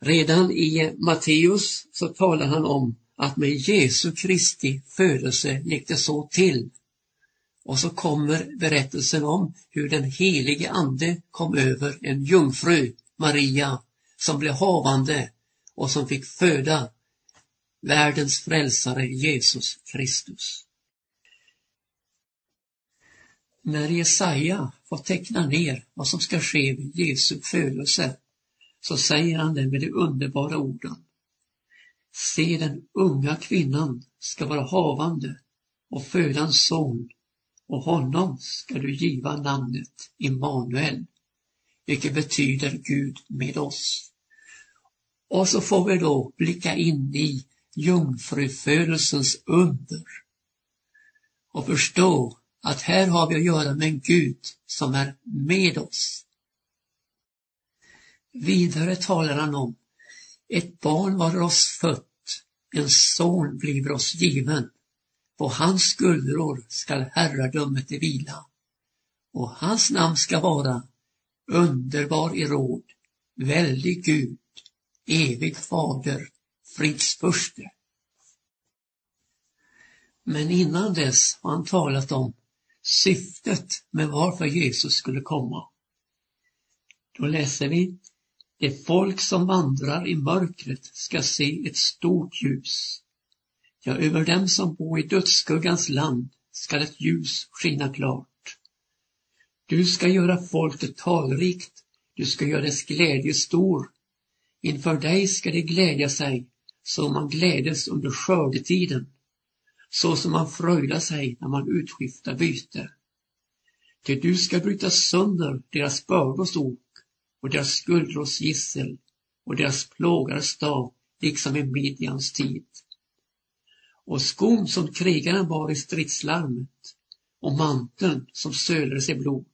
Redan i Matteus så talar han om att med Jesu Kristi födelse gick det så till. Och så kommer berättelsen om hur den helige ande kom över en jungfru, Maria, som blev havande och som fick föda världens frälsare Jesus Kristus. När Jesaja får teckna ner vad som ska ske vid Jesu födelse så säger han det med de underbara orden. Se den unga kvinnan ska vara havande och föda en son och honom ska du giva namnet Immanuel, vilket betyder Gud med oss. Och så får vi då blicka in i jungfrufödelsens under och förstå att här har vi att göra med en Gud som är med oss. Vidare talar han om ett barn var oss fött, en son bliver oss given. På hans skuldror skall herradömet vila och hans namn ska vara underbar i råd, väldig Gud, evig fader, fridsfurste. Men innan dess har han talat om syftet med varför Jesus skulle komma. Då läser vi det folk som vandrar i mörkret ska se ett stort ljus. Ja, över dem som bor i dödsskuggans land skall ett ljus skina klart. Du ska göra folket talrikt, du ska göra dess glädje stor. Inför dig ska de glädja sig, som man glädes under skördetiden, så som man fröjdar sig när man utskiftar byte. Till du ska bryta sönder deras bördors ok och deras skuldrors gissel och deras plågares stav, liksom i Midjans tid. Och skon som krigaren bar i stridslarmet och manteln som sölades i blod.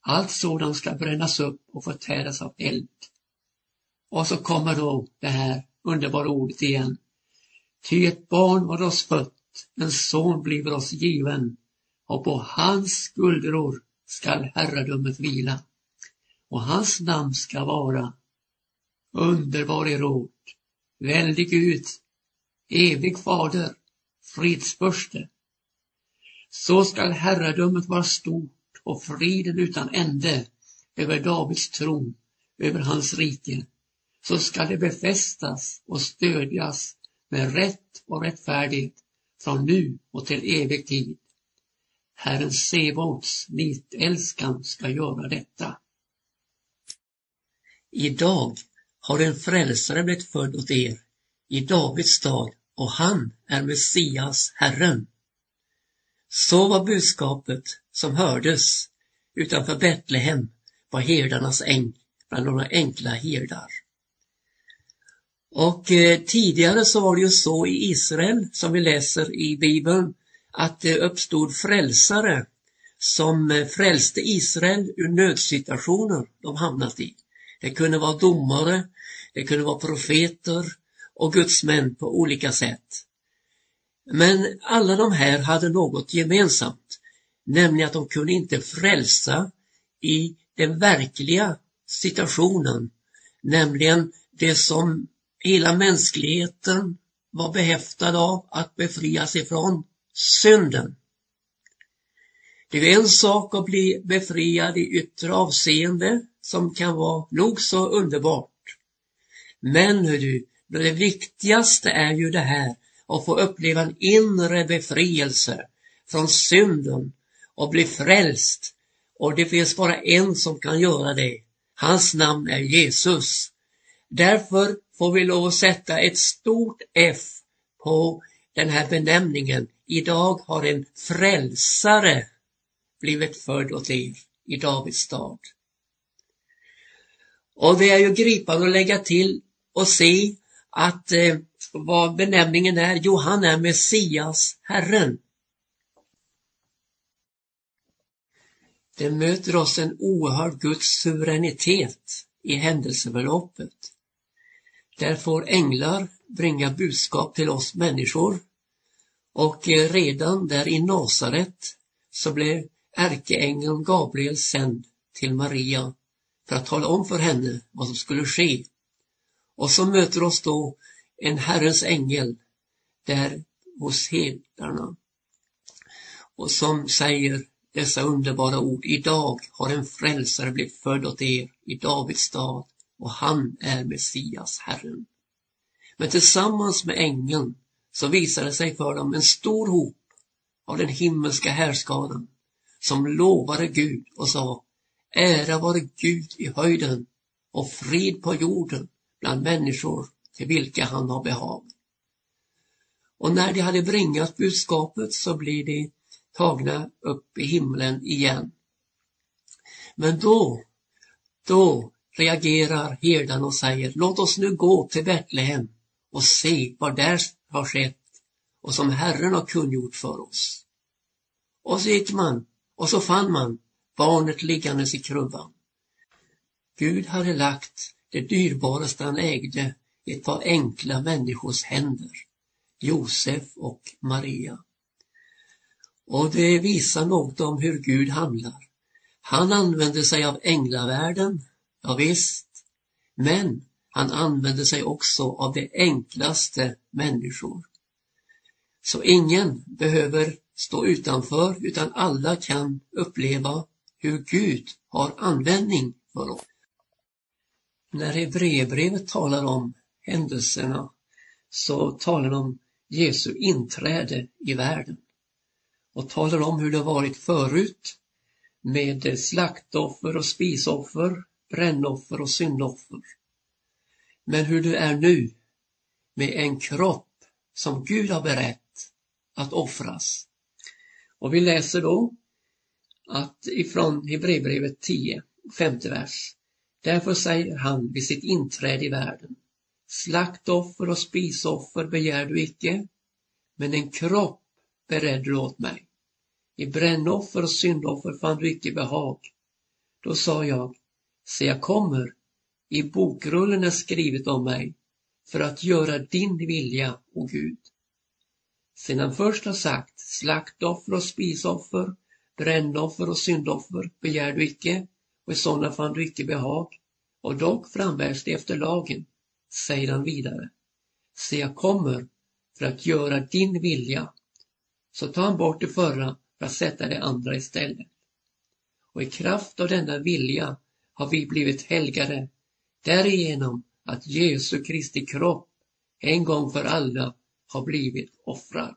Allt sådant ska brännas upp och förtäras av eld. Och så kommer då det här underbara ordet igen. Ty ett barn var oss fött, en son blir oss given och på hans skuldror skall herradömet vila och hans namn ska vara underbar i råd, väldig Gud, evig fader, fridsförste. Så skall herradömet vara stort och friden utan ände över Davids tron, över hans rike. Så skall det befästas och stödjas med rätt och rättfärdighet från nu och till evig tid. Herren Sebaots nitälskan ska göra detta. Idag har en frälsare blivit född åt er i Davids stad och han är Messias, Herren. Så var budskapet som hördes utanför Betlehem på herdarnas äng bland några enkla herdar. Och eh, tidigare så var det ju så i Israel, som vi läser i Bibeln, att det uppstod frälsare som eh, frälste Israel ur nödsituationer de hamnat i. Det kunde vara domare, det kunde vara profeter och gudsmän på olika sätt. Men alla de här hade något gemensamt, nämligen att de kunde inte frälsa i den verkliga situationen, nämligen det som hela mänskligheten var behäftad av att befrias ifrån, synden. Det är en sak att bli befriad i yttre avseende som kan vara nog så underbart. Men hur du, men det viktigaste är ju det här att få uppleva en inre befrielse från synden och bli frälst. Och det finns bara en som kan göra det. Hans namn är Jesus. Därför får vi lov att sätta ett stort F på den här benämningen. Idag har en frälsare blivit född åt er i Davids stad. Och det är ju gripande att lägga till och se att eh, vad benämningen är, jo han är Messias, Herren. det möter oss en oerhörd Guds suveränitet i händelseförloppet. Där får änglar bringa budskap till oss människor och eh, redan där i Nasaret så blev ärkeängeln Gabriel sänd till Maria för att tala om för henne vad som skulle ske. Och så möter oss då en Herrens ängel där hos hedarna och som säger dessa underbara ord. Idag har en frälsare blivit född åt er i Davids stad och han är Messias, Herren. Men tillsammans med ängeln så visade sig för dem en stor hop av den himmelska härskaran som lovade Gud och sa Ära vare Gud i höjden och frid på jorden bland människor till vilka han har behag. Och när de hade bringat budskapet så blir de tagna upp i himlen igen. Men då, då reagerar herden och säger låt oss nu gå till Betlehem och se vad där har skett och som Herren har kungjort för oss. Och så gick man och så fann man barnet liggandes i krubban. Gud hade lagt det dyrbaraste han ägde i ett par enkla människors händer, Josef och Maria. Och det visar något om hur Gud handlar. Han använder sig av änglavärlden, ja, visst, men han använder sig också av de enklaste människor. Så ingen behöver stå utanför utan alla kan uppleva hur Gud har användning för oss. När Hebreerbrevet talar om händelserna så talar de om Jesu inträde i världen och talar om hur det varit förut med slaktoffer och spisoffer, brännoffer och syndoffer. Men hur det är nu med en kropp som Gud har berett att offras. Och vi läser då att ifrån Hebreerbrevet 10, femte vers. Därför säger han vid sitt inträde i världen. Slaktoffer och spisoffer begär du icke, men en kropp beredde du åt mig. I brännoffer och syndoffer fann du icke behag. Då sa jag, se jag kommer, i bokrullen är skrivet om mig, för att göra din vilja, o Gud. Sedan först har sagt, slaktoffer och spisoffer, brännoffer och syndoffer begär du icke, och i sådana fann du icke behag, och dock frambärs det efter lagen, säger han vidare. Se, jag kommer för att göra din vilja. Så tar han bort det förra för att sätta det andra istället. Och i kraft av denna vilja har vi blivit helgade därigenom att Jesu Kristi kropp en gång för alla har blivit offrad.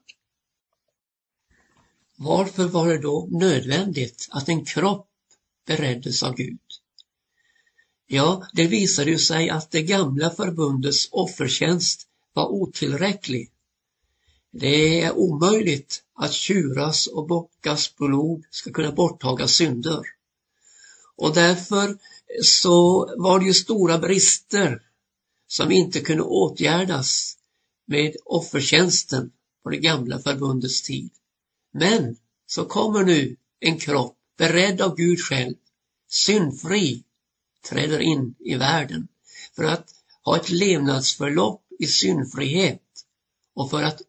Varför var det då nödvändigt att en kropp bereddes av Gud? Ja, det visade ju sig att det gamla förbundets offertjänst var otillräcklig. Det är omöjligt att tjuras och bockas blod ska kunna borttaga synder. Och därför så var det ju stora brister som inte kunde åtgärdas med offertjänsten på det gamla förbundets tid. Men så kommer nu en kropp beredd av Gud själv, syndfri, träder in i världen för att ha ett levnadsförlopp i syndfrihet och för att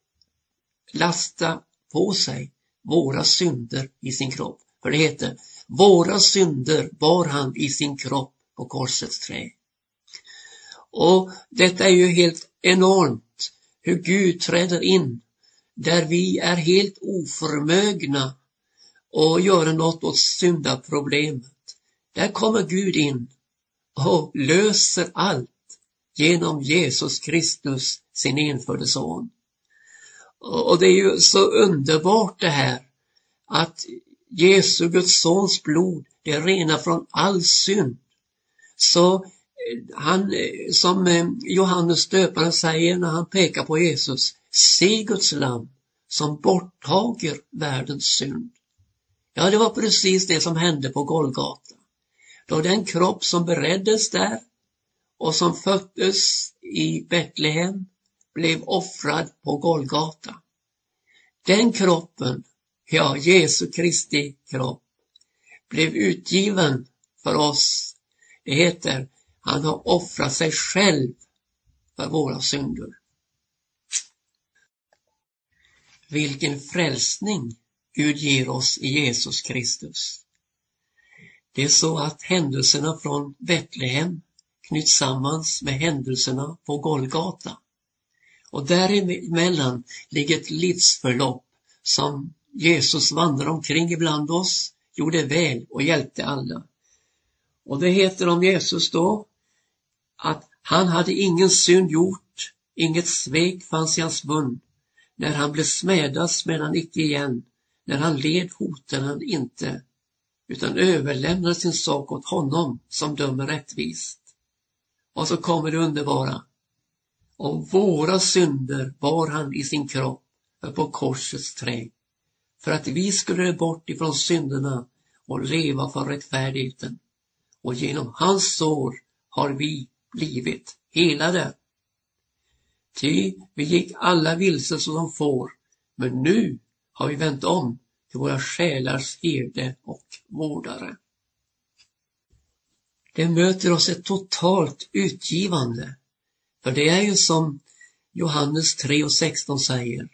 lasta på sig våra synder i sin kropp. För det heter, våra synder bar han i sin kropp på korsets trä. Och detta är ju helt enormt hur Gud träder in där vi är helt oförmögna och göra något åt syndaproblemet. Där kommer Gud in och löser allt genom Jesus Kristus, sin enfödde son. Och det är ju så underbart det här att Jesu, Guds sons blod, det renar från all synd. Så eh, han, eh, som eh, Johannes döparen säger när han pekar på Jesus, se Guds lam som borttager världens synd. Ja, det var precis det som hände på Golgata. Då den kropp som bereddes där och som föddes i Betlehem blev offrad på Golgata. Den kroppen, ja, Jesu Kristi kropp, blev utgiven för oss. Det heter, han har offrat sig själv för våra synder. Vilken frälsning Gud ger oss i Jesus Kristus. Det är så att händelserna från Betlehem knyts samman med händelserna på Golgata. Och däremellan ligger ett livsförlopp som Jesus vandrar omkring ibland oss, gjorde väl och hjälpte alla. Och det heter om Jesus då att han hade ingen synd gjort, inget svek fanns i hans mun. När han blev smädad smädade han icke igen, när han led hotade han inte, utan överlämnade sin sak åt honom som dömer rättvist. Och så kommer det underbara. Av våra synder bar han i sin kropp på korsets träd, för att vi skulle bort ifrån synderna och leva för rättfärdigheten. Och genom hans sår har vi blivit helade. Ty vi gick alla vilse som får, men nu har vi vänt om till våra själars herde och vårdare. Det möter oss ett totalt utgivande. För det är ju som Johannes 3 och 16 säger.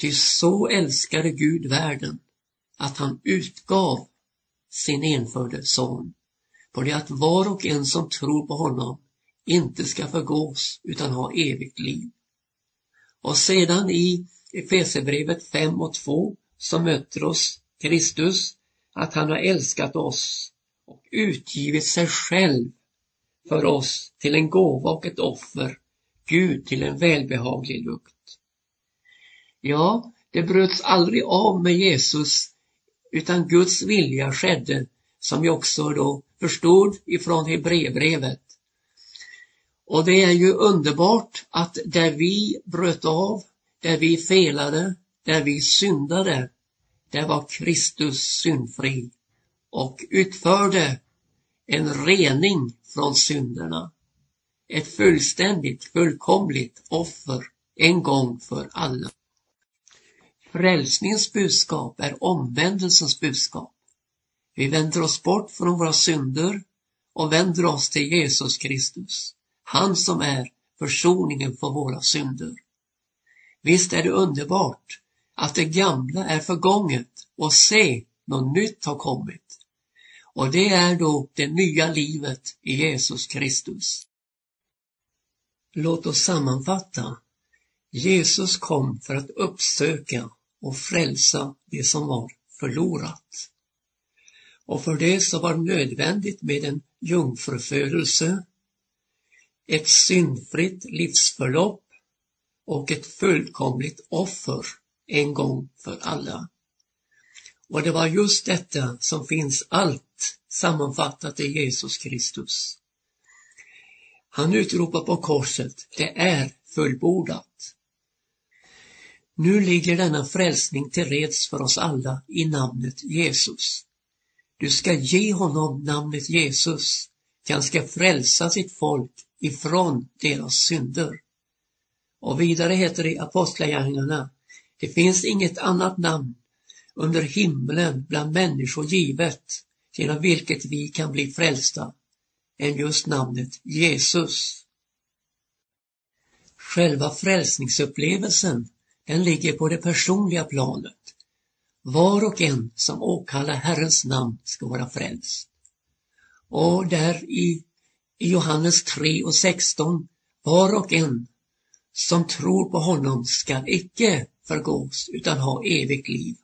Ty så älskade Gud världen att han utgav sin enfödde son på det att var och en som tror på honom inte ska förgås utan ha evigt liv. Och sedan i Efesierbrevet 5 och 2 som möter oss Kristus att han har älskat oss och utgivit sig själv för oss till en gåva och ett offer, Gud till en välbehaglig lukt. Ja, det bröts aldrig av med Jesus utan Guds vilja skedde som vi också då förstod ifrån Hebreerbrevet. Och det är ju underbart att där vi bröt av, där vi felade, där vi syndade, där var Kristus syndfri och utförde en rening från synderna. Ett fullständigt, fullkomligt offer en gång för alla. Frälsningens budskap är omvändelsens budskap. Vi vänder oss bort från våra synder och vänder oss till Jesus Kristus. Han som är försoningen för våra synder. Visst är det underbart att det gamla är förgånget och se, något nytt har kommit. Och det är då det nya livet i Jesus Kristus. Låt oss sammanfatta. Jesus kom för att uppsöka och frälsa det som var förlorat. Och för det så var det nödvändigt med en jungfrufödelse, ett syndfritt livsförlopp och ett fullkomligt offer en gång för alla. Och det var just detta som finns allt sammanfattat i Jesus Kristus. Han utropar på korset, det är fullbordat. Nu ligger denna frälsning till reds för oss alla i namnet Jesus. Du ska ge honom namnet Jesus, till han ska frälsa sitt folk ifrån deras synder. Och vidare heter det i Apostlagärningarna, det finns inget annat namn under himlen bland människor givet genom vilket vi kan bli frälsta än just namnet Jesus. Själva frälsningsupplevelsen, den ligger på det personliga planet. Var och en som åkallar Herrens namn ska vara frälst. Och där i, i Johannes 3 och 16, var och en som tror på honom ska icke förgås utan ha evigt liv.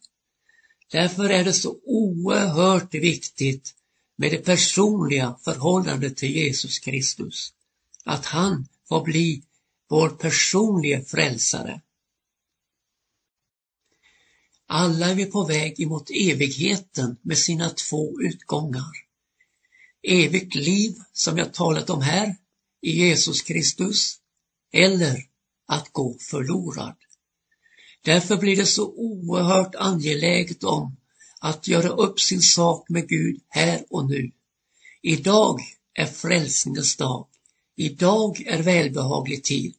Därför är det så oerhört viktigt med det personliga förhållandet till Jesus Kristus. Att han får bli vår personliga frälsare. Alla är vi på väg emot evigheten med sina två utgångar. Evigt liv, som jag talat om här, i Jesus Kristus, eller att gå förlorad. Därför blir det så oerhört angeläget om att göra upp sin sak med Gud här och nu. Idag är frälsningens dag. Idag är välbehaglig tid.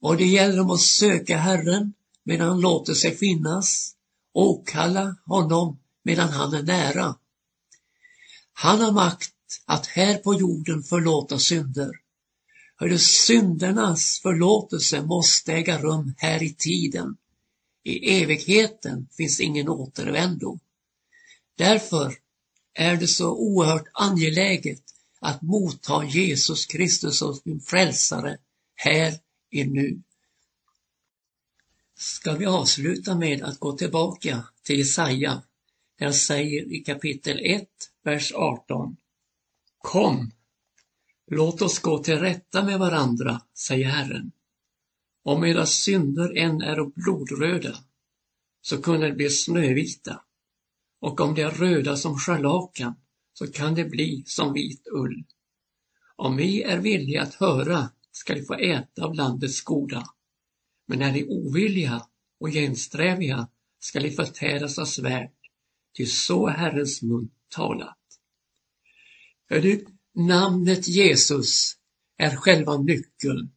Och det gäller om att söka Herren medan han låter sig finnas, åkalla honom medan han är nära. Han har makt att här på jorden förlåta synder. Hörde, syndernas förlåtelse måste äga rum här i tiden. I evigheten finns ingen återvändo. Därför är det så oerhört angeläget att motta Jesus Kristus som sin frälsare här i nu. Ska vi avsluta med att gå tillbaka till Jesaja, där han säger i kapitel 1, vers 18. Kom, låt oss gå till rätta med varandra, säger Herren. Om era synder än är blodröda, så kunde de bli snövita. Och om de är röda som scharlakan, så kan det bli som vit ull. Om vi är villiga att höra ska ni få äta av landets goda. Men är ni ovilliga och gensträviga ska ni förtäras av svärd, ty så är Herrens mun talat. Är du, namnet Jesus är själva nyckeln.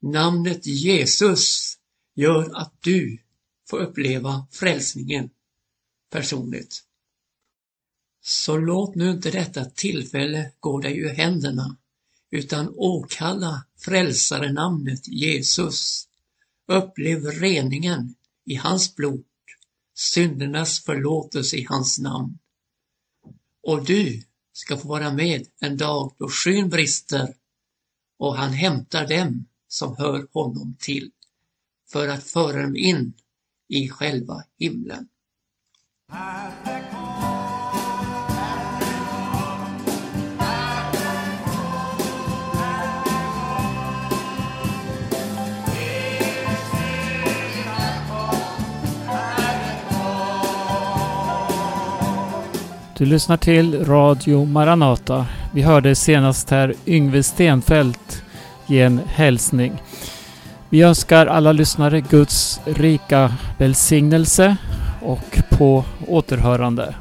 Namnet Jesus gör att du får uppleva frälsningen personligt. Så låt nu inte detta tillfälle gå dig ur händerna, utan åkalla frälsarenamnet Jesus. Upplev reningen i hans blod, syndernas förlåtelse i hans namn. Och du ska få vara med en dag då skyn brister och han hämtar dem som hör honom till för att föra dem in i själva himlen. Du lyssnar till Radio Maranata. Vi hörde senast här Yngve Stenfeldt ge en hälsning. Vi önskar alla lyssnare Guds rika välsignelse och på återhörande.